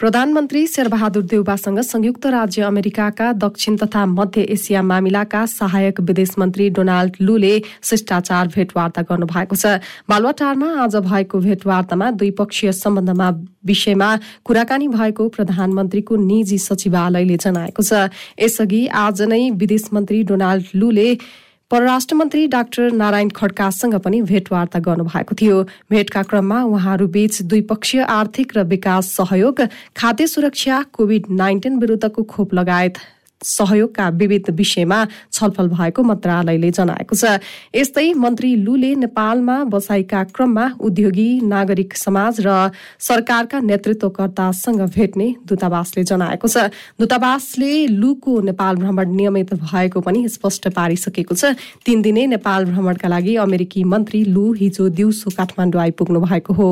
प्रधानमन्त्री शेरबहादुर देउबासँग संयुक्त राज्य अमेरिकाका दक्षिण तथा मध्य एसिया मामिलाका सहायक विदेश मन्त्री डोनाल्ड लूले शिष्टाचार भेटवार्ता गर्नुभएको छ। बालुवाटारमा आज भएको भेटवार्तामा द्विपक्षीय सम्बन्धमा विषयमा कुराकानी भएको प्रधानमन्त्रीको निजी सचिवालयले जनाएको छ। यसअघि आज नै विदेश मन्त्री डोनाल्ड लूले परराष्ट्र मन्त्री डाक्टर नारायण खड्कासँग पनि भेटवार्ता गर्नुभएको थियो। भेटका क्रममा उहाँहरूबीच द्विपक्षीय आर्थिक र विकास सहयोग खाद्य सुरक्षा कोविड नाइन्टिन विरूद्धको खोप लगायत सहयोगका विविध विषयमा छलफल भएको मन्त्रालयले जनाएको छ। यस्तै मन्त्री लुले नेपालमा बसाइका क्रममा उद्योगी नागरिक समाज र सरकारका नेतृत्वकर्तासँग भेट्ने दूतावासले जनाएको छ। दूतावासले लुको नेपाल भ्रमण नियमित भएको पनि स्पष्ट पारिसकेको छ। तीन दिने नेपाल भ्रमणका लागि अमेरिकी मन्त्री लु हिजो दिउँसो काठमाडौँ आइपुग्नु भएको हो।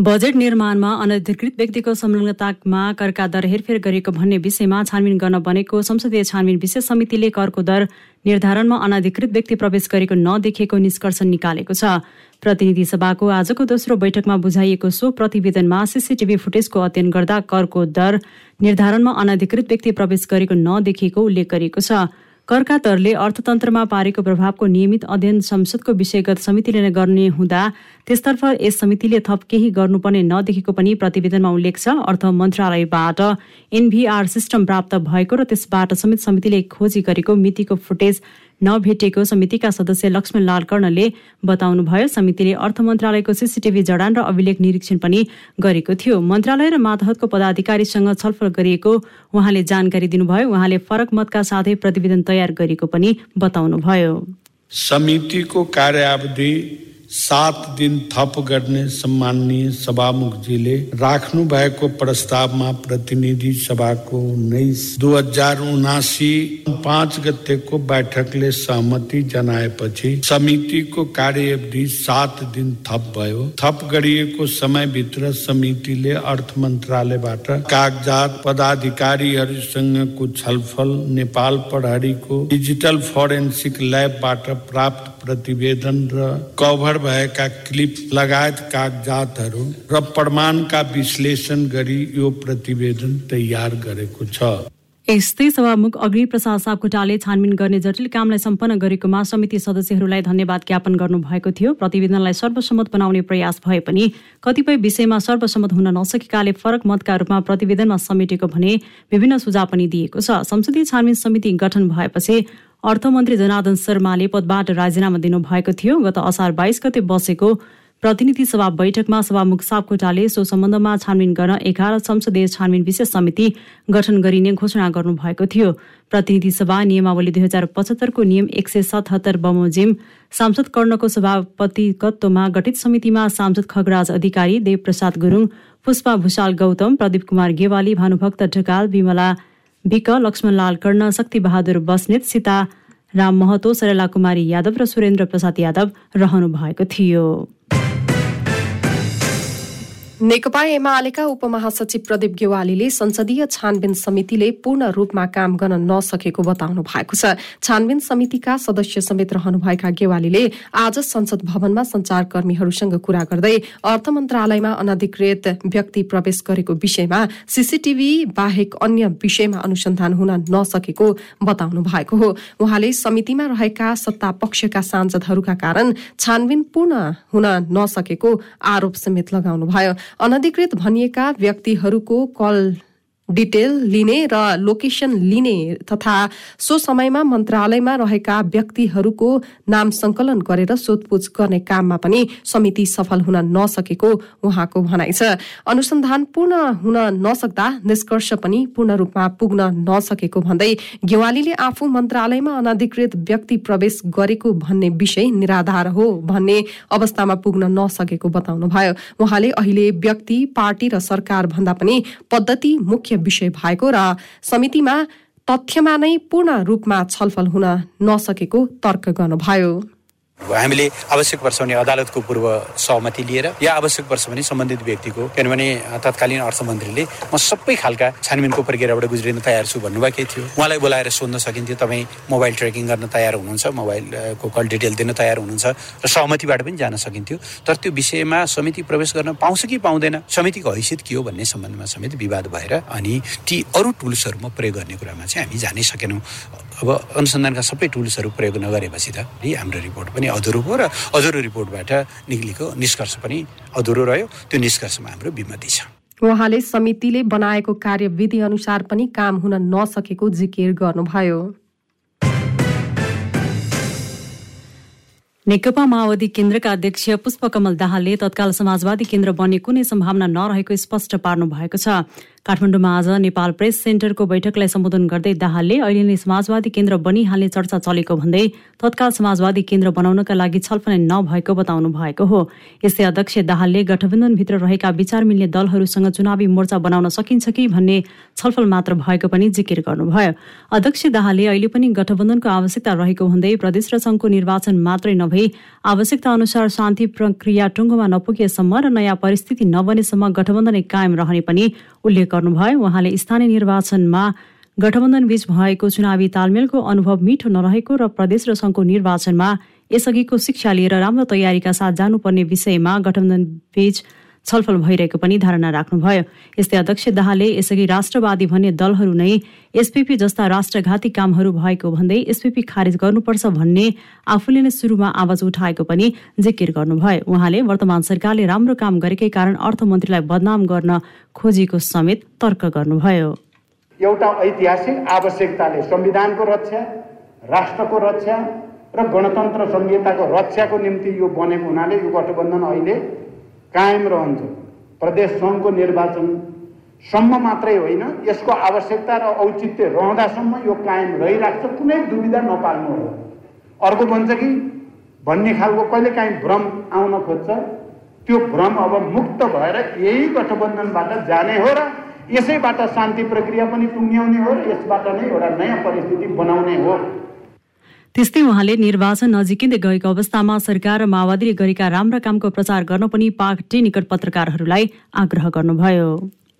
बजेट निर्माणमा अनधिकृत व्यक्तिको संलग्नतामा करका दर हेरफेर गरिएको भन्ने विषयमा छानबिन गर्न बनेको संसदीय छानबिन विशेष समितिले करको दर निर्धारणमा अनधिकृत व्यक्ति प्रवेश गरेको नदेखिएको निष्कर्ष निकालेको छ। प्रतिनिधि सभाको आजको दोस्रो बैठकमा बुझाइएको सो प्रतिवेदनमा सीसीटीभी फुटेजको अध्ययन गर्दा करको दर निर्धारणमा अनधिकृत व्यक्ति प्रवेश गरेको नदेखिएको उल्लेख गरिएको छ। करका दरले अर्थतन्त्रमा पारेको प्रभावको नियमित अध्ययन संसदको विषयगत समितिले नै गर्ने हुँदा त्यसतर्फ यस समितिले थप केही गर्नुपर्ने नदेखेको पनि प्रतिवेदनमा उल्लेख छ। अर्थ मन्त्रालयबाट एनभीआर सिस्टम प्राप्त भएको र त्यसबाट समेत समितिले खोजी गरेको मितिको फुटेज नभेटेको समितिका सदस्य लक्ष्मण लाल कर्णले बताउनुभयो समितिले अर्थ मन्त्रालयको सिसिटिभी जडान र अभिलेख निरीक्षण पनि गरेको थियो। मन्त्रालय र मातहतको पदाधिकारीसँग छलफल गरिएको उहाँले जानकारी दिनुभयो। उहाँले फरक मतका साथै प्रतिवेदन तयार गरेको पनि बताउनुभयो। समितिको कार्यावधि सात दिन थप गर्ने सम्माननीय सभामुखजीले राख्नु भएको प्रस्तावमा प्रतिनिधि सभाको उन्नाइस दुई हज़ार उनासी पाँच गतेको बैठकले सहमति जनाएपछि समितिको कार्यवधि सात दिन थप भयो। थप गरिएको समयभित्र समितिले अर्थ मन्त्रालयबाट कागजात पदाधिकारीहरूसँगको छलफल नेपाल प्रहरीको डिजिटल फोरेन्सिक ल्याबबाट प्राप्त प्रतिवेदन र कभर भएका क्लिप लगायत कागजातहरू र प्रमाणका विश्लेषण गरी यो प्रतिवेदन तयार गरेको छ। यस्तै सभामुख अग्नि प्रसाद सापकोटाले छानबिन गर्ने जटिल कामलाई सम्पन्न गरेकोमा समिति सदस्यहरूलाई धन्यवाद ज्ञापन गर्नुभएको थियो। प्रतिवेदनलाई सर्वसम्मत बनाउने प्रयास भए पनि कतिपय विषयमा सर्वसम्मत हुन नसकेकाले फरक मतका रूपमा प्रतिवेदनमा समेटेको भने विभिन्न सुझाव पनि दिएको छ। संसदीय छानबिन समिति गठन भएपछि अर्थमन्त्री जनार्दन शर्माले पदबाट राजीनामा दिनुभएको थियो। गत असार बाइस गते बसेको प्रतिनिधि सभा बैठकमा सभामुख सापकोटाले सो सम्बन्धमा छानबिन गर्न एघार संसदीय छानबिन विशेष समिति गठन गरिने घोषणा गर्नुभएको थियो। प्रतिनिधि सभा नियमावली दुई हजार पचहत्तरको नियम एक सय सतहत्तर बमोजिम सांसद कर्णको सभापतित्वमा गठित समितिमा सांसद खगराज अधिकारी देवप्रसाद गुरुङ पुष्पा भूषाल गौतम प्रदीप कुमार गेवाली भानुभक्त ढकाल विमला विक लक्ष्मणलाल कर्ण शक्तिबहादुर बस्नेत सीता राम महतो सरला कुमारी यादव र सुरेन्द्र प्रसाद यादव रहनु भएको थियो। नेकपा एमालेका उपमहासचिव प्रदीप गेवालीले संसदीय छानबिन समितिले पूर्ण रूपमा काम गर्न नसकेको बताउनु भएको छ। छानबिन समितिका सदस्य समेत रहनुभएका गेवालीले आज संसद भवनमा संचारकर्मीहरूसँग कुरा गर्दै अर्थ मन्त्रालयमा अनधिकृत व्यक्ति प्रवेश गरेको विषयमा सीसीटीभी बाहेक अन्य विषयमा अनुसन्धान हुन नसकेको बताउनु भएको हो। उहाँले समितिमा रहेका सत्ता पक्षका सांसदहरूका कारण छानबिन पूर्ण हुन नसकेको आरोप समेत लगाउनुभयो। अनधिकृत भनिएका व्यक्तिहरूको कल डिटेल लिने र लोकेसन लिने तथा सो समयमा मन्त्रालयमा रहेका व्यक्तिहरूको नाम संकलन गरेर सोधपुछ गर्ने काममा पनि समिति सफल हुन नसकेको उहाँको भनाइ छ। अनुसन्धान पूर्ण हुन नसक्दा निष्कर्ष पनि पूर्ण रूपमा पुग्न नसकेको भन्दै गेवालीले आफू मन्त्रालयमा अनधिकृत व्यक्ति प्रवेश गरेको भन्ने विषय निराधार हो भन्ने अवस्थामा पुग्न नसकेको बताउनुभयो। उहाँले अहिले व्यक्ति पार्टी र सरकार भन्दा पनि पद्धति मुख्य विषय भएको र समितिमा तथ्यमा नै पूर्ण रूपमा छलफल हुन नसकेको तर्क गर्नुभयो। हामीले आवश्यक पर्छ भने अदालतको पूर्व सहमति लिएर या आवश्यक पर्छ भने सम्बन्धित व्यक्तिको किनभने तत्कालीन अर्थमन्त्रीले म सबै खालका छानबिनको प्रक्रियाबाट गुज्रिन तयार छु भन्नुभएकै थियो। उहाँलाई बोलाएर सोध्न सकिन्थ्यो तपाईँ मोबाइल ट्रेकिङ गर्न तयार हुनुहुन्छ मोबाइलको कल डिटेल दिन तयार हुनुहुन्छ र सहमतिबाट पनि जान सकिन्थ्यो। तर त्यो विषयमा समिति प्रवेश गर्न पाउँछ कि पाउँदैन समितिको हैसियत के हो भन्ने सम्बन्धमा समेत विवाद भएर अनि ती अरू टुल्सहरूमा प्रयोग गर्ने कुरामा चाहिँ हामी जानै सकेनौँ। अब अनुसन्धानका सबै टुल्सहरू प्रयोग नगरेपछि त हाम्रो रिपोर्ट पनि अधुरो भयो र अधुरो रिपोर्टबाट निक्लेको निष्कर्ष पनि अधुरो रह्यो। त्यो निष्कर्षमा हाम्रो विमति छ। उहाँले समितिले बनाएको कार्यविधि अनुसार पनि काम हुन नसकेको जिकिर गर्नुभयो। नेकपा माओवादी केन्द्रका अध्यक्ष पुष्पकमल दाहालले तत्काल समाजवादी केन्द्र बन्ने कुनै सम्भावना नरहेको स्पष्ट पार्नु भएको छ। काठमाडौँमा आज नेपाल प्रेस सेन्टरको बैठकलाई सम्बोधन गर्दै दाहालले अहिले नै समाजवादी केन्द्र बनिहाल्ने चर्चा चलेको भन्दै तत्काल समाजवादी केन्द्र बनाउनका लागि छलफल नभएको बताउनु भएको हो। यस्तै अध्यक्ष दाहालले गठबन्धनभित्र रहेका विचार मिल्ने दलहरूसँग चुनावी मोर्चा बनाउन सकिन्छ कि भन्ने छलफल मात्र भएको पनि जिकिर गर्नुभयो। अध्यक्ष दाहालले अहिले पनि गठबन्धनको आवश्यकता रहेको हुँदै प्रदेश र संघको निर्वाचन मात्रै नभई आवश्यकता अनुसार शान्ति प्रक्रिया टुङ्गोमा नपुगेसम्म र नयाँ परिस्थिति नबनेसम्म गठबन्धनै कायम रहने पनि उल्लेख गर्नुभयो उहाँले स्थानीय निर्वाचनमा गठबन्धन बीच भएको चुनावी तालमेलको अनुभव मिठो नरहेको र प्रदेश र संघको निर्वाचनमा यसअघिको शिक्षा लिएर राम्रो तयारीका साथ जानुपर्ने विषयमा गठबन्धन बीच छलफल भइरहेको पनि धारणा राख्नुभयो। यस्तै अध्यक्ष दाहालले यसअघि राष्ट्रवादी भन्ने दलहरू नै एसपीपी जस्ता राष्ट्रघाती कामहरू भएको भन्दै एसपीपी खारेज गर्नुपर्छ भन्ने आफूले नै सुरुमा आवाज उठाएको पनि जिकिर गर्नुभयो। उहाँले वर्तमान सरकारले राम्रो काम गरेकै कारण अर्थमन्त्रीलाई बदनाम गर्न खोजेको समेत तर्क गर्नुभयो। एउटा ऐतिहासिक आवश्यकताले संविधानको रक्षा राष्ट्रको रक्षा र गणतन्त्र संहिताको रक्षाको निम्ति यो बनेको हुनाले यो गठबन्धन अहिले कायम रहन्छ। प्रदेश सङ्घको निर्वाचनसम्म मात्रै होइन यसको आवश्यकता र औचित्य रहँदासम्म यो कायम रहिरहेको छ कुनै दुविधा नपाल्नु हो अर्को भन्छ कि भन्ने खालको कहिले काहीँ भ्रम आउन खोज्छ। त्यो भ्रम अब मुक्त भएर यही गठबन्धनबाट जाने हो र यसैबाट शान्ति प्रक्रिया पनि टुङ्ग्याउने हो र यसबाट नै एउटा नयाँ परिस्थिति बनाउने हो। त्यस्तै उहाँले निर्वाचन नजिकिँदै गएको अवस्थामा सरकार र माओवादीले गरेका राम्रा कामको प्रचार गर्न पनि पार्टी निकट पत्रकारहरूलाई आग्रह गर्नुभयो।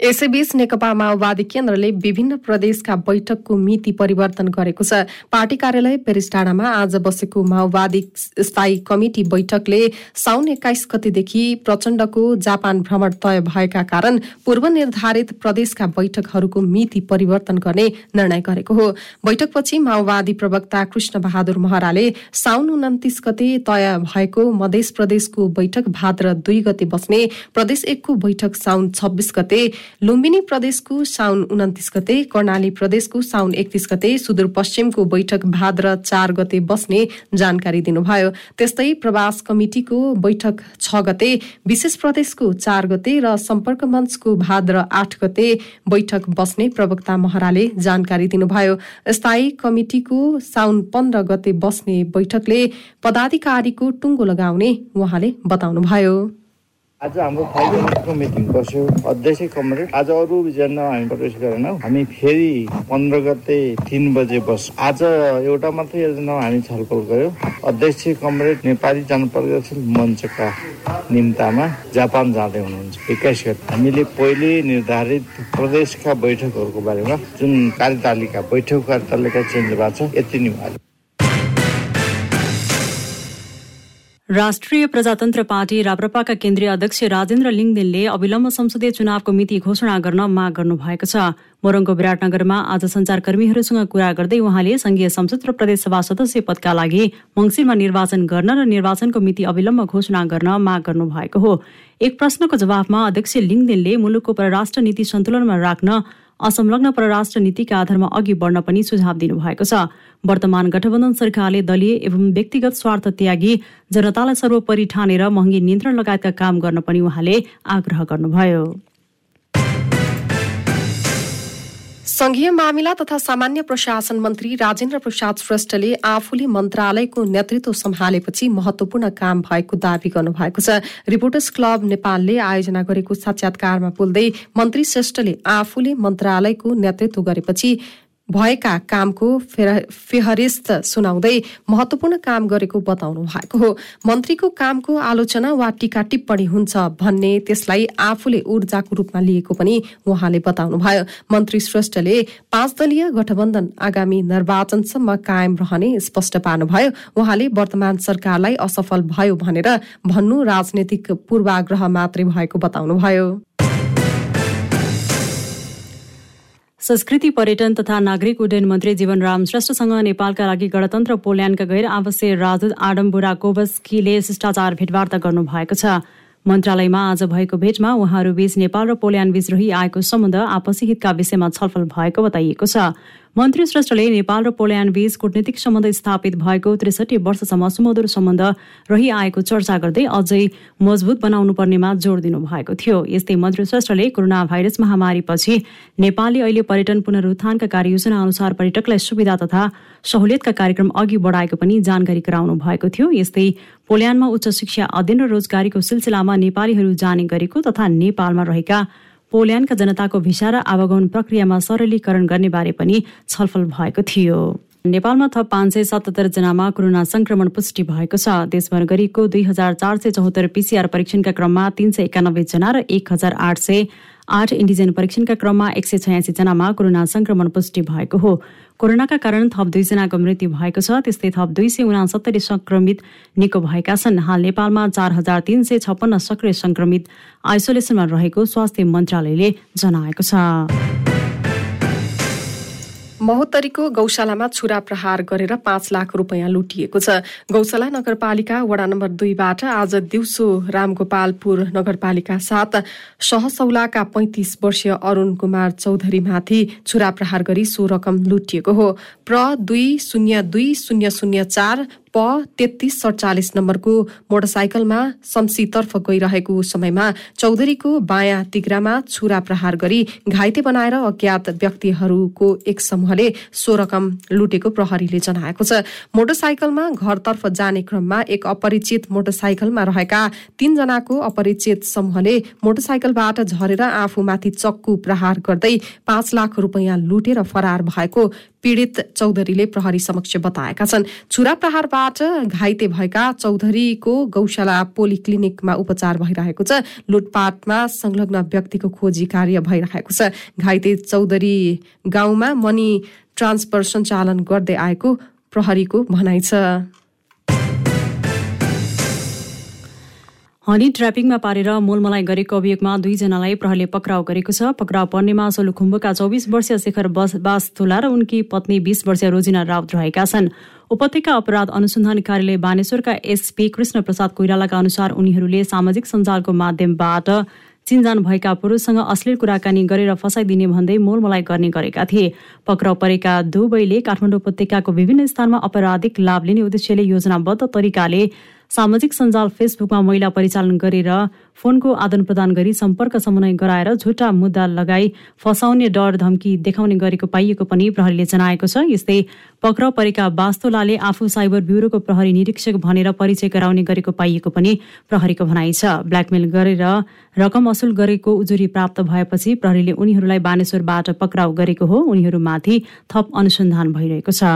यसैबीच नेकपा माओवादी केन्द्रले विभिन्न प्रदेशका बैठकको मिति परिवर्तन गरेको छ। पार्टी कार्यालय पेरिसटाडामा आज बसेको माओवादी स्थायी कमिटी बैठकले साउन एक्काइस गतेदेखि प्रचण्डको जापान भ्रमण तय भएका कारण पूर्व निर्धारित प्रदेशका बैठकहरूको मिति परिवर्तन गर्ने निर्णय गरेको हो। बैठकपछि माओवादी प्रवक्ता कृष्ण बहादुर महराले साउन उन्तिस गते तय भएको मध्य प्रदेशको बैठक भाद्र दुई गते बस्ने प्रदेश एकको बैठक साउन छब्बीस गते लुम्बिनी प्रदेशको साउन उन्तिस गते कर्णाली प्रदेशको साउन एकतिस गते सुदूरपश्चिमको बैठक भाद्र चार गते बस्ने जानकारी दिनुभयो। त्यस्तै प्रवास कमिटिको बैठक छ गते विशेष प्रदेशको चार गते र सम्पर्क मञ्चको भाद्र आठ गते बैठक बस्ने प्रवक्ता महराले जानकारी दिनुभयो। स्थायी कमिटिको साउन पन्ध्र गते बस्ने बैठकले पदाधिकारीको टुङ्गो लगाउने उहाँले बताउनुभयो। आज हाम्रो फाइभ मिटिङ बस्यो। अध्यक्ष कमरेड आज अरु एजेन्डा हामी प्रवेश गरेन। हामी फेरि पन्ध्र गते तिन बजे बस आज एउटा मात्रै एजेन्डा हामी छलफल गर्यो। अध्यक्ष कमरेड नेपाली जनप्रगतिशील मञ्चका निम्तामा जापान जाँदै हुनुहुन्छ। एक्काइस गते। हामीले पहिले निर्धारित प्रदेशका बैठकहरूको बारेमा जुन कार्यतालिका बैठक कार्यतालिका चेन्ज भएको छ यति नै राष्ट्रिय प्रजातन्त्र पार्टी राप्रपाका केन्द्रीय अध्यक्ष राजेन्द्र लिङदेनले अविलम्ब संसदीय चुनावको मिति घोषणा गर्न माग गर्नुभएको छ। मोरङको विराटनगरमा आज संचारकर्मीहरूसँग कुरा गर्दै उहाँले संघीय संसद र प्रदेशसभा सदस्य पदका लागि मङ्सिरमा निर्वाचन गर्न र निर्वाचनको मिति अविलम्ब घोषणा गर्न माग गर्नुभएको हो। एक प्रश्नको जवाफमा अध्यक्ष लिङदेनले मुलुकको परराष्ट्र नीति सन्तुलनमा राख्न असंलग्न परराष्ट्र नीतिका आधारमा अघि बढ्न पनि सुझाव दिनुभएको छ। वर्तमान गठबन्धन सरकारले दलीय एवं व्यक्तिगत स्वार्थ त्यागी जनतालाई सर्वोपरि ठानेर महँगी नियन्त्रण लगायतका काम गर्न पनि उहाँले आग्रह गर्नुभयो। संघीय मामिला तथा सामान्य प्रशासन मन्त्री राजेन्द्र प्रसाद श्रेष्ठले आफूले मन्त्रालयको नेतृत्व सम्हालेपछि महत्वपूर्ण काम भएको दावी गर्नुभएको छ। रिपोर्टर्स क्लब नेपालले आयोजना गरेको साक्षात्कारमा बोल्दै मन्त्री श्रेष्ठले आफूले मन्त्रालयको नेतृत्व गरेपछि भएका कामको फेहरिस्त सुनाउँदै महत्वपूर्ण काम गरेको बताउनु भएको हो। मन्त्रीको कामको आलोचना वा टीका टिप्पणी हुन्छ भन्ने त्यसलाई आफूले ऊर्जाको रूपमा लिएको पनि उहाँले बताउनुभयो। मन्त्री श्रेष्ठले पाँच दलीय गठबन्धन आगामी निर्वाचनसम्म कायम रहने स्पष्ट पार्नुभयो। उहाँले वर्तमान सरकारलाई असफल भयो भनेर भन्नु राजनैतिक पूर्वाग्रह मात्रै भएको बताउनुभयो। संस्कृति पर्यटन तथा नागरिक उड्डयन मन्त्री जीवनराम श्रेष्ठसँग नेपालका लागि गणतन्त्र पोल्यान्डका गैर आवासीय राजदूत आडम्बुरा कोवस्कीले शिष्टाचार भेटवार्ता गर्नुभएको छ। मन्त्रालयमा आज भएको भेटमा उहाँहरूबीच नेपाल र पोल्यान्ड बीच रही आएको सम्बन्ध आपसी हितका विषयमा छलफल भएको बताइएको छ। मन्त्री श्रेष्ठले नेपाल र पोल्यान्ड बीच कूटनीतिक सम्बन्ध स्थापित भएको त्रिसठी वर्षसम्म सुमधुर सम्बन्ध रहिआएको चर्चा गर्दै अझै मजबुत बनाउनु पर्नेमा जोड दिनु भएको थियो। यस्तै मन्त्री श्रेष्ठले कोरोना भाइरस महामारीपछि नेपालले अहिले पर्यटन पुनरुत्थानका कार्ययोजना अनुसार पर्यटकलाई सुविधा तथा सहुलियतका कार्यक्रम अघि बढाएको पनि जानकारी गराउनु भएको थियो। यस्तै पोल्यान्डमा उच्च शिक्षा अध्ययन र रोजगारीको सिलसिलामा नेपालीहरू जाने गरेको तथा नेपालमा रहेका पोल्यान्डका जनताको भिसा र आवागमन प्रक्रियामा सरलीकरण गर्ने बारे पनि छलफल भएको थियो। नेपालमा थप पाँच सय सतहत्तर जनामा कोरोना संक्रमण पुष्टि भएको छ। देशभर गरिएको दुई हजार चार सय चौहत्तर पिसिआर परीक्षणका क्रममा तीन सय एकानब्बे जना र एक हजार आठ सय आठ एन्टिजेन परीक्षणका क्रममा एक सय छयासी जनामा कोरोना संक्रमण पुष्टि भएको हो। कोरोनाका कारण थप दुईजनाको मृत्यु भएको छ त्यस्तै थप दुई सय उनासत्तरी संक्रमित निको भएका छन्। हाल नेपालमा चार हजार तीन सय छप्पन्न सक्रिय संक्रमित आइसोलेसनमा रहेको स्वास्थ्य मन्त्रालयले जनाएको छ। महोत्तरीको गौशालामा छुरा प्रहार गरेर पाँच लाख रुपियाँ लुटिएको छ। गौशाला नगरपालिका वडा नम्बर दुईबाट आज दिउँसो रामगोपालपुर नगरपालिका साथ सहसौलाका पैंतिस वर्षीय अरूण कुमार चौधरीमाथि छुरा प्रहार गरी सो रकम लुटिएको हो। प्र दुई शून्य दुई शून्य शून्य चार प तेत्तिस सडचालिस नम्बरको मोटरसाइकलमा शम्सीतर्फ गइरहेको समयमा चौधरीको बायाँ तिग्रामा छुरा प्रहार गरी घाइते बनाएर अज्ञात व्यक्तिहरूको एक समूहले सो रकम लुटेको प्रहरीले जनाएको छ। मोटरसाइकलमा घरतर्फ जाने क्रममा एक अपरिचित मोटरसाइकलमा रहेका तीनजनाको अपरिचित समूहले मोटरसाइकलबाट झरेर आफूमाथि चक्कु प्रहार गर्दै पाँच लाख रुपियाँ लुटेर फरार भएको पीड़ित चौधरीले प्रहरी समक्ष बताएका छन्। छुरा प्रहारबाट घाइते भएका चौधरीको गौशाला पोलिक्लिनिकमा उपचार भइरहेको छ। लुटपाटमा संलग्न व्यक्तिको खोजी कार्य भइरहेको छ। घाइते चौधरी गाउँमा मनी ट्रान्सफर सञ्चालन गर्दै आएको प्रहरीको भनाइ छ। हनी ट्रापिङमा पारेर मोलमलाइ गरेको अभियोगमा दुईजनालाई प्रहरले पक्राउ गरेको छ। पक्राउ पर्नेमा सोलुखुम्बुका चौबिस वर्षीय शेखर बास्तुला र उनकी पत्नी बीस वर्षीय रोजिना राउत रहेका छन्। उपत्यका अपराध अनुसन्धान कार्यालय बानेश्वरका एसपी कृष्ण प्रसाद कोइरालाका अनुसार उनीहरूले सामाजिक सञ्जालको माध्यमबाट चिनजान भएका पुरुषसँग अश्लील कुराकानी गरेर फसाइदिने भन्दै मोलमलाइ गर्ने गरेका थिए। पक्राउ परेका दुवैले काठमाडौँ उपत्यकाको विभिन्न स्थानमा आपराधिक लाभ लिने उद्देश्यले योजनाबद्ध तरिकाले सामाजिक सञ्जाल फेसबुकमा महिला परिचालन गरेर फोनको आदान प्रदान गरी सम्पर्क समन्वय गराएर झुटा मुद्दा लगाई फसाउने डर धम्की देखाउने गरेको पाइएको पनि प्रहरीले जनाएको छ। यस्तै पक्राउ परेका वास्तोलाले आफू साइबर ब्युरोको प्रहरी निरीक्षक भनेर परिचय गराउने गरेको पाइएको पनि प्रहरीको भनाइ छ। ब्ल्याकमेल गरेर रकम असुल गरेको उजुरी प्राप्त भएपछि प्रहरीले उनीहरूलाई बानेश्वरबाट पक्राउ गरेको हो। उनीहरूमाथि थप अनुसन्धान भइरहेको छ।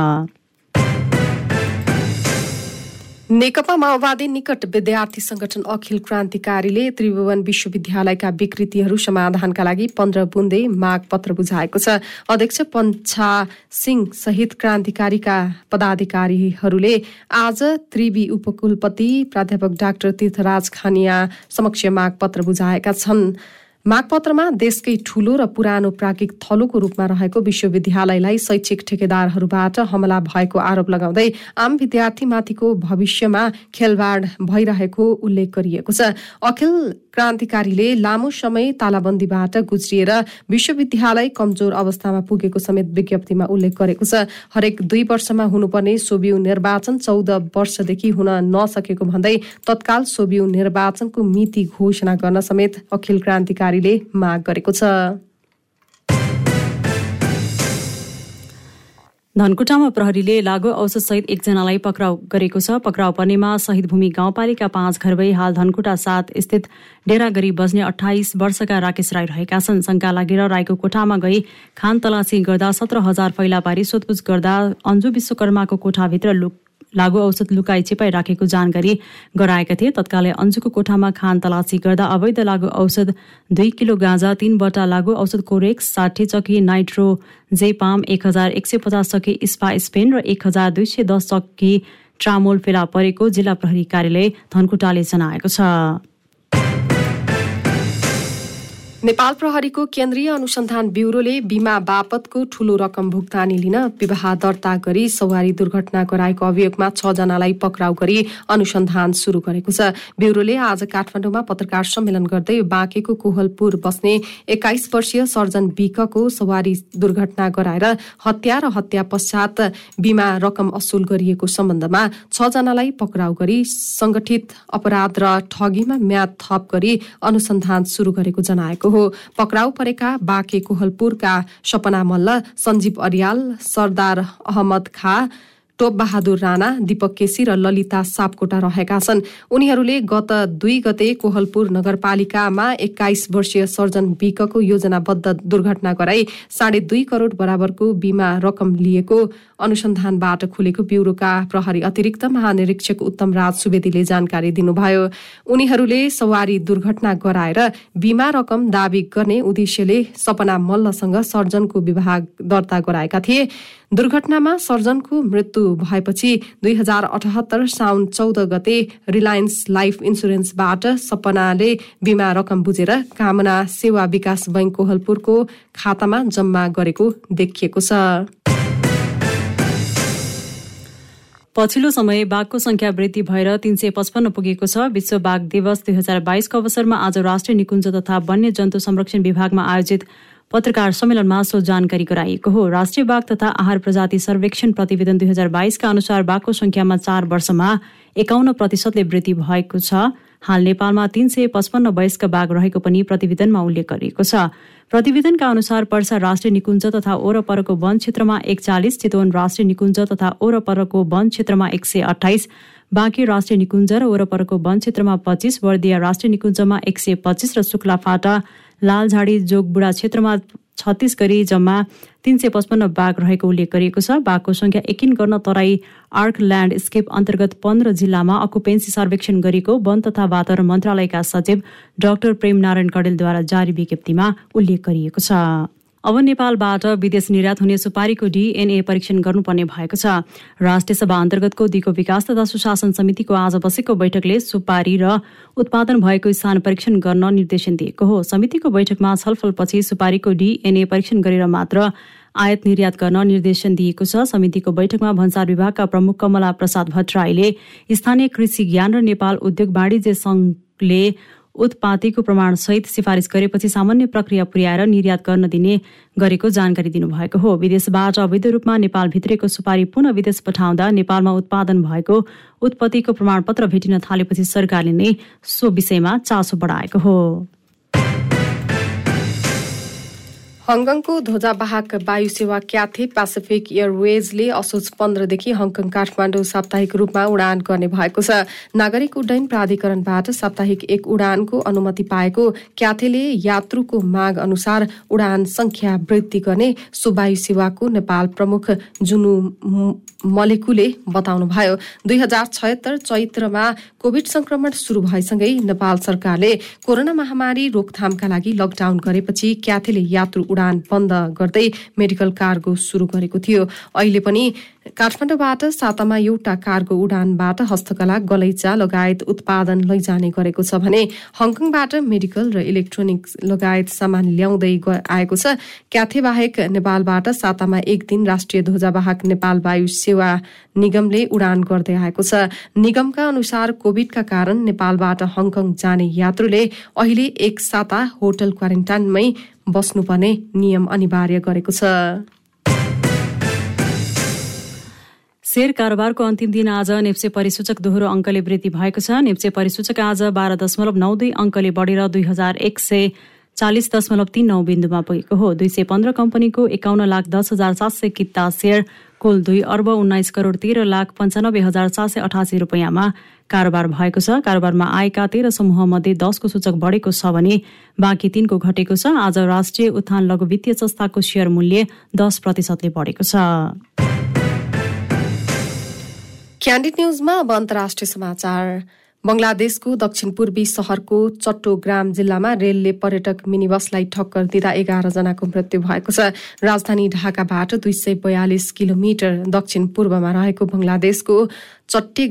नेकपा माओवादी निकट विद्यार्थी संगठन अखिल क्रान्तिकारीले त्रिभुवन विश्वविद्यालयका विकृतिहरू समाधानका लागि पन्ध्र बुन्दे माग पत्र बुझाएको छ। अध्यक्ष पन्छा सिंह सहित क्रान्तिकारीका पदाधिकारीहरूले आज त्रिवी उपकुलपति प्राध्यापक डाक्टर तीर्थराज खानिया समक्ष माग पत्र बुझाएका छन्। मागपत्रमा देशकै ठूलो र पुरानो प्राज्ञिक थलोको रूपमा रहेको विश्वविद्यालयलाई शैक्षिक ठेकेदारहरूबाट हमला भएको आरोप लगाउँदै आम विद्यार्थीमाथिको भविष्यमा खेलवाड भइरहेको उल्लेख गरिएको छ। अखिल क्रान्तिकारीले लामो समय तालाबन्दीबाट गुज्रिएर विश्वविद्यालय कमजोर अवस्थामा पुगेको समेत विज्ञप्तिमा उल्लेख गरेको छ। हरेक दुई वर्षमा हुनुपर्ने सोबिउ निर्वाचन चौध वर्षदेखि हुन नसकेको भन्दै तत्काल सोबिउ निर्वाचनको मिति घोषणा गर्न समेत अखिल क्रान्तिकारीले माग गरेको छ। धनकुटामा प्रहरीले लागु औषधसहित एकजनालाई पक्राउ गरेको छ। पक्राउ पर्नेमा शहीद भूमि गाउँपालिका पाँच घर भई हाल धनकुटा सात स्थित डेरा गरी बस्ने अठाइस वर्षका राकेश राई रहेका छन्। शङ्का लागेर राईको कोठामा गई खान तलासी गर्दा सत्र हजार फैला पारी सोधपुछ गर्दा अन्जु विश्वकर्माको कोठाभित्र लुक लागु औषध लुकाई छिपाई राखेको जानकारी गराएका थिए। तत्कालै अन्जुको कोठामा खान तलासी गर्दा अवैध लागु औषध दुई किलो गाँजा तीनवटा लागु औषध कोरेक्स साठी चकी नाइट्रो जेपाम एक हजार एक सय पचास चकी स्पा स्पेन र एक हजार दुई सय दस चकी ट्रामोल फेला परेको जिल्ला प्रहरी कार्यालय धनकुटाले जनाएको छ। नेपाल प्रहरीको केन्द्रीय अनुसन्धान ब्युरोले बिमा बापतको ठूलो रकम भुक्तानी लिन विवाह दर्ता गरी सवारी दुर्घटना गराएको अभियोगमा छ जनालाई पक्राउ गरी अनुसन्धान शुरू गरेको छ। ब्युरोले आज काठमाडौँमा पत्रकार सम्मेलन गर्दै बाँकेको कोहलपुर बस्ने एक्काइस वर्षीय सर्जन विकको सवारी दुर्घटना गराएर हत्या र हत्या पश्चात बिमा रकम असुल गरिएको सम्बन्धमा छ जनालाई पक्राउ गरी संगठित अपराध र ठगीमा म्याद थप गरी अनुसन्धान शुरू गरेको जनाएको हो। पक्राउ परेका बाँके कोहलपुरका सपना मल्ल सञ्जीव अरियाल सरदार अहमद खा टोप बहादुर राणा दीपक केसी र ललिता सापकोटा रहेका छन्। उनीहरूले गत दुई गते कोहलपुर नगरपालिकामा एक्काइस वर्षीय सर्जन विकको योजनाबद्ध दुर्घटना गराई साढे दुई करोड़ बराबरको बिमा रकम लिएको अनुसन्धानबाट खुलेको ब्युरोका प्रहरी अतिरिक्त महानिरीक्षक उत्तम राज सुवेदीले जानकारी दिनुभयो। उनीहरूले सवारी दुर्घटना गराएर बिमा रकम दावी गर्ने उद्देश्यले सपना मल्लसँग सर्जनको विवाह दर्ता गराएका थिए। दुर्घटनामा सर्जनको मृत्यु भएपछि दुई हजार अठहत्तर साउन चौध गते रिलायन्स लाइफ इन्सुरेन्सबाट सपनाले बिमा रकम बुझेर कामना सेवा विकास बैंक कोहलपुरको खातामा जम्मा गरेको देखिएको छ। पछिल्लो समय बाघको संख्या वृद्धि भएर तीन सय पचपन्न पुगेको छ। विश्व बाघ दिवस दुई हजार बाइसको अवसरमा आज राष्ट्रिय निकुञ्ज तथा वन्य जन्तु संरक्षण विभागमा आयोजित पत्रकार सम्मेलनमा सो जानकारी गराइएको हो। राष्ट्रिय बाघ तथा आहार प्रजाति सर्वेक्षण प्रतिवेदन दुई हजार बाइसका अनुसार बाघको संख्यामा चार वर्षमा एकाउन्न प्रतिशतले वृद्धि भएको छ। हाल नेपालमा तीन सय पचपन्न वयस्क बाघ रहेको पनि प्रतिवेदनमा उल्लेख गरिएको छ। प्रतिवेदनका अनुसार पर्सा राष्ट्रिय निकुञ्ज तथा ओरपरको वन क्षेत्रमा एकचालिस चितवन राष्ट्रिय निकुञ्ज तथा ओरपरको वन क्षेत्रमा एक सय अठाइस बाँकी राष्ट्रिय निकुञ्ज र वरपरको वन क्षेत्रमा पच्चिस बर्दिया राष्ट्रिय निकुञ्जमा एक सय पच्चिस र शुक्लाफाटा लालझाडी जोगबुढा क्षेत्रमा छत्तिस गरी जम्मा तीन सय पचपन्न बाघ रहेको उल्लेख गरिएको छ। बाघको संख्या एकिन गर्न तराई आर्क ल्यान्डस्केप अन्तर्गत पन्ध्र जिल्लामा अकुपेन्सी सर्वेक्षण गरेको वन तथा वातावरण मन्त्रालयका सचिव डाक्टर प्रेम नारायण कडेलद्वारा जारी विज्ञप्तिमा उल्लेख गरिएको छ। अब नेपालबाट विदेश निर्यात हुने सुपारीको डिएनए परीक्षण गर्नुपर्ने भएको छ। राष्ट्रिय सभा अन्तर्गतको दिगो विकास तथा सुशासन समितिको आज बसेको बैठकले सुपारी र उत्पादन भएको स्थान परीक्षण गर्न निर्देशन दिएको हो। समितिको बैठकमा छलफलपछि सुपारीको डिएनए परीक्षण गरेर मात्र आयात निर्यात गर्न निर्देशन दिएको छ। समितिको बैठकमा भन्सार विभागका प्रमुख कमला प्रसाद भट्टराईले स्थानीय कृषि ज्ञान र नेपाल उद्योग वाणिज्य संघले उत्पातीको प्रमाणसहित सिफारिस गरेपछि सामान्य प्रक्रिया पुर्याएर निर्यात गर्न दिने गरेको जानकारी दिनुभएको हो। विदेशबाट अवैध रूपमा नेपाल भित्रेको सुपारी पुनः विदेश पठाउँदा नेपालमा उत्पादन भएको उत्पत्तिको प्रमाणपत्र भेटिन थालेपछि सरकारले नै सो विषयमा चासो बढाएको हो। हङकङको ध्वजावाहक वायु सेवा क्याथे पेसिफिक एयरवेजले असोज पन्ध्रदेखि हङकङ काठमाडौँ साप्ताहिक रूपमा उडान गर्ने भएको छ। नागरिक उड्डयन प्राधिकरणबाट साप्ताहिक एक उडानको अनुमति पाएको क्याथेले यात्रुको माग अनुसार उडान संख्या वृद्धि गर्ने सो वायु सेवाको नेपाल प्रमुख जुनु मलेकुले बताउनुभयो। दुई हजार छयत्तर चैत्रमा कोविड संक्रमण शुरू भएसँगै नेपाल सरकारले कोरोना महामारी रोकथामका लागि लकडाउन गरेपछि क्याथेले यात्रु उडान बन्द गर्दै मेडिकल कार्गो शुरू गरेको थियो। अहिले पनि काठमाडौँबाट सातामा एउटा कार्गो उडानबाट हस्तकला गलैचा लगायत उत्पादन लैजाने गरेको छ भने हङकङबाट मेडिकल र इलेक्ट्रोनिक्स लगायत सामान ल्याउँदै आएको छ। क्याथे बाहेक नेपालबाट सातामा एक दिन राष्ट्रिय ध्वजावाहक नेपाल वायु सेवा निगमले उडान गर्दै आएको छ। निगमका अनुसार कोविडका कारण नेपालबाट हङकङ जाने यात्रुले अहिले एक साता होटल क्वारेन्टाइनमै बस्नुपर्ने नियम अनिवार्य गरेको छ। शेयर कारोबारको अन्तिम दिन आज नेप्से परिसूचक दोहोरो अङ्कले वृद्धि भएको छ। नेप्से परिसूचक आज बाह्र दशमलव नौ दुई अङ्कले बढेर दुई हजार एक सय चालिस दशमलव तीन नौ बिन्दुमा पुगेको हो। दुई सय पन्ध्र कम्पनीको एकाउन्न लाख दस हजार सात सय किता सेयर कुल दुई अर्ब उन्नाइस करोड तेह्र लाख पन्चानब्बे हजार चार सय अठासी रुपियाँमा कारोबार भएको छ। कारोबारमा आएका तेह्र समूहमध्ये दसको सूचक बढेको छ भने बाँकी तीनको घटेको छ। आज राष्ट्रिय उत्थान लघु वित्तीय संस्थाको सेयर मूल्य दस प्रतिशतले बढेको छ। क्यान्डिड न्युजमा अब अन्तर्राष्ट्रिय समाचार। बंगलादेशको दक्षिण पूर्वी शहरको चट्टोग्राम जिल्लामा रेलले पर्यटक मिनी बसलाई ठक्कर दिँदा एघार जनाको मृत्यु भएको छ। राजधानी ढाकाबाट दुई सय बयालिस किलोमिटर दक्षिण पूर्वमा रहेको बंगलादेशको चट्टे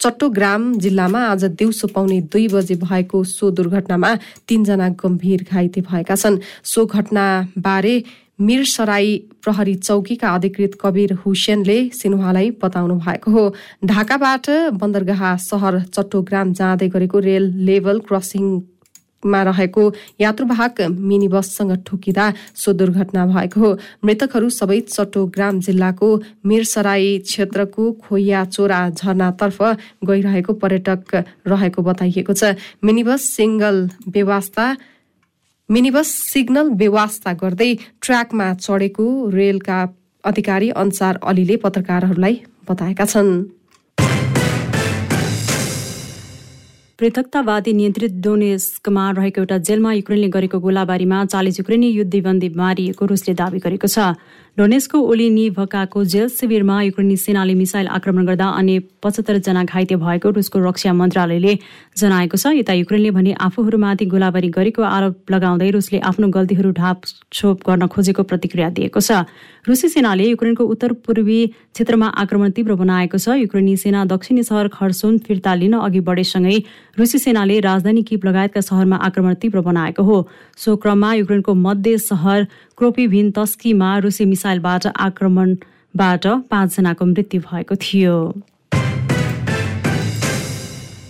चट्टोग्राम जिल्लामा आज दिउँसो पाउने दुई बजे भएको सो दुर्घटनामा तीनजना गम्भीर घाइते भएका छन्। सो घटनाबारे मिरसराई प्रहरी चौकीका अधिकृत कबिर हुसेनले सिन्हालाई बताउनु भएको हो। ढाकाबाट बन्दरगाह सहर चट्टोग्राम जाँदै गरेको रेल लेभल क्रसिङमा रहेको यात्रुवाहक मिनी बससँग ठोकिँदा सो दुर्घटना भएको हो। मृतकहरू सबै चट्टोग्राम जिल्लाको मिरसराई क्षेत्रको खोइया चोरा झरनातर्फ गइरहेको पर्यटक रहेको बताइएको छ। मिनी बस सिंगल व्यवस्था मिनिबस सिग्नल बेवास्ता गर्दै ट्र्याकमा चढेको रेलका अधिकारी अन्सार अलीले पत्रकारहरूलाई बताएका छन्। पृथकतावादी नियन्त्रित डोनेस्कमा रहेको एउटा जेलमा युक्रेनले गरेको गोलाबारीमा चालिस युक्रेनी युद्धबन्दी मारिएको रुसले दावी गरेको छ। डोनेस्को ओलिनिभकाको जेल शिविरमा युक्रेनी सेनाले मिसाइल आक्रमण गर्दा अन्य पचहत्तरजना घाइते भएको रुसको रक्षा मन्त्रालयले जनाएको छ। यता युक्रेनले भने आफूहरूमाथि गोलाबारी गरेको आरोप लगाउँदै रुसले आफ्नो गल्तीहरू ढापछोप गर्न खोजेको प्रतिक्रिया दिएको छ। रुसी सेनाले युक्रेनको उत्तर पूर्वी क्षेत्रमा आक्रमण तीव्र बनाएको छ। युक्रेनी सेना दक्षिणी सहर खर्सोन फिर्ता लिन अघि बढेसँगै रुसी सेनाले राजधानी किप लगायतका सहरमा आक्रमण तीव्र बनाएको हो। सो क्रममा युक्रेनको मध्य सहर क्रोपिभिन तस्कीमा रुसी मिसाइलबाट आक्रमणबाट पाँचजनाको मृत्यु भएको थियो।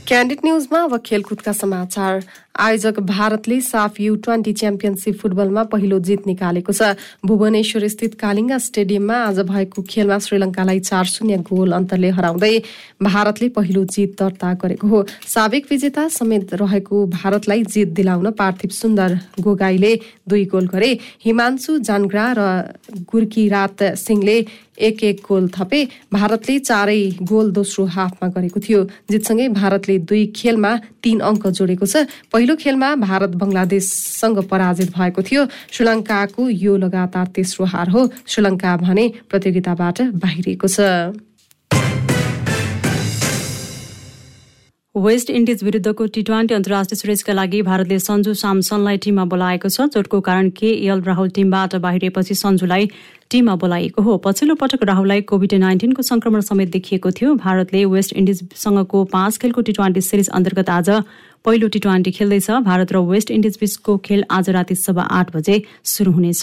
क्यान्डिड न्युजमा अब खेलकुदका समाचार। आयोजक भारतले साफ यु ट्वेन्टी च्याम्पियनसिप फुटबलमा पहिलो जित निकालेको छ। भुवनेश्वर स्थित कालिङ्गा स्टेडियममा आज भएको खेलमा श्रीलङ्कालाई चार शून्य गोल अन्तरले हराउँदै भारतले पहिलो जित दर्ता गरेको हो। साबिक विजेता समेत रहेको भारतलाई जित दिलाउन पार्थिव सुन्दर गोगाईले दुई गोल गरे। हिमांशु जान्ग्रा र गुर्कीरात सिंहले एक एक गोल थपे। भारतले चारै गोल दोस्रो हाफमा गरेको थियो। जितसँगै भारतले दुई खेलमा तीन अङ्क जोडेको छ पहिलो खेलमा भारत बंगलादेशसँग पराजित भएको थियो। श्रीलङ्काको यो लगातार तेस्रो हार हो। श्रीलङ्का भने प्रतियोगिताबाट बाहिरिएको छ। वेस्ट इन्डिज विरुद्धको टी ट्वेन्टी अन्तर्राष्ट्रिय सिरिजका लागि भारतले सन्जु सामसनलाई टिममा बोलाएको छ चोटको कारण के एल राहुल टिमबाट बाहिरिएपछि सन्जुलाई टिममा बोलाइएको हो। पछिल्लो पटक राहुललाई कोभिड नाइन्टिनको संक्रमण समेत देखिएको थियो। भारतले वेस्ट इन्डिजसँगको पाँच खेलको टी ट्वेन्टी सिरिज अन्तर्गत आज पहिलो टी ट्वेन्टी खेल्दैछ। भारत र वेस्ट इन्डिज बीचको खेल आज राति सभा आठ बजे सुरु हुनेछ।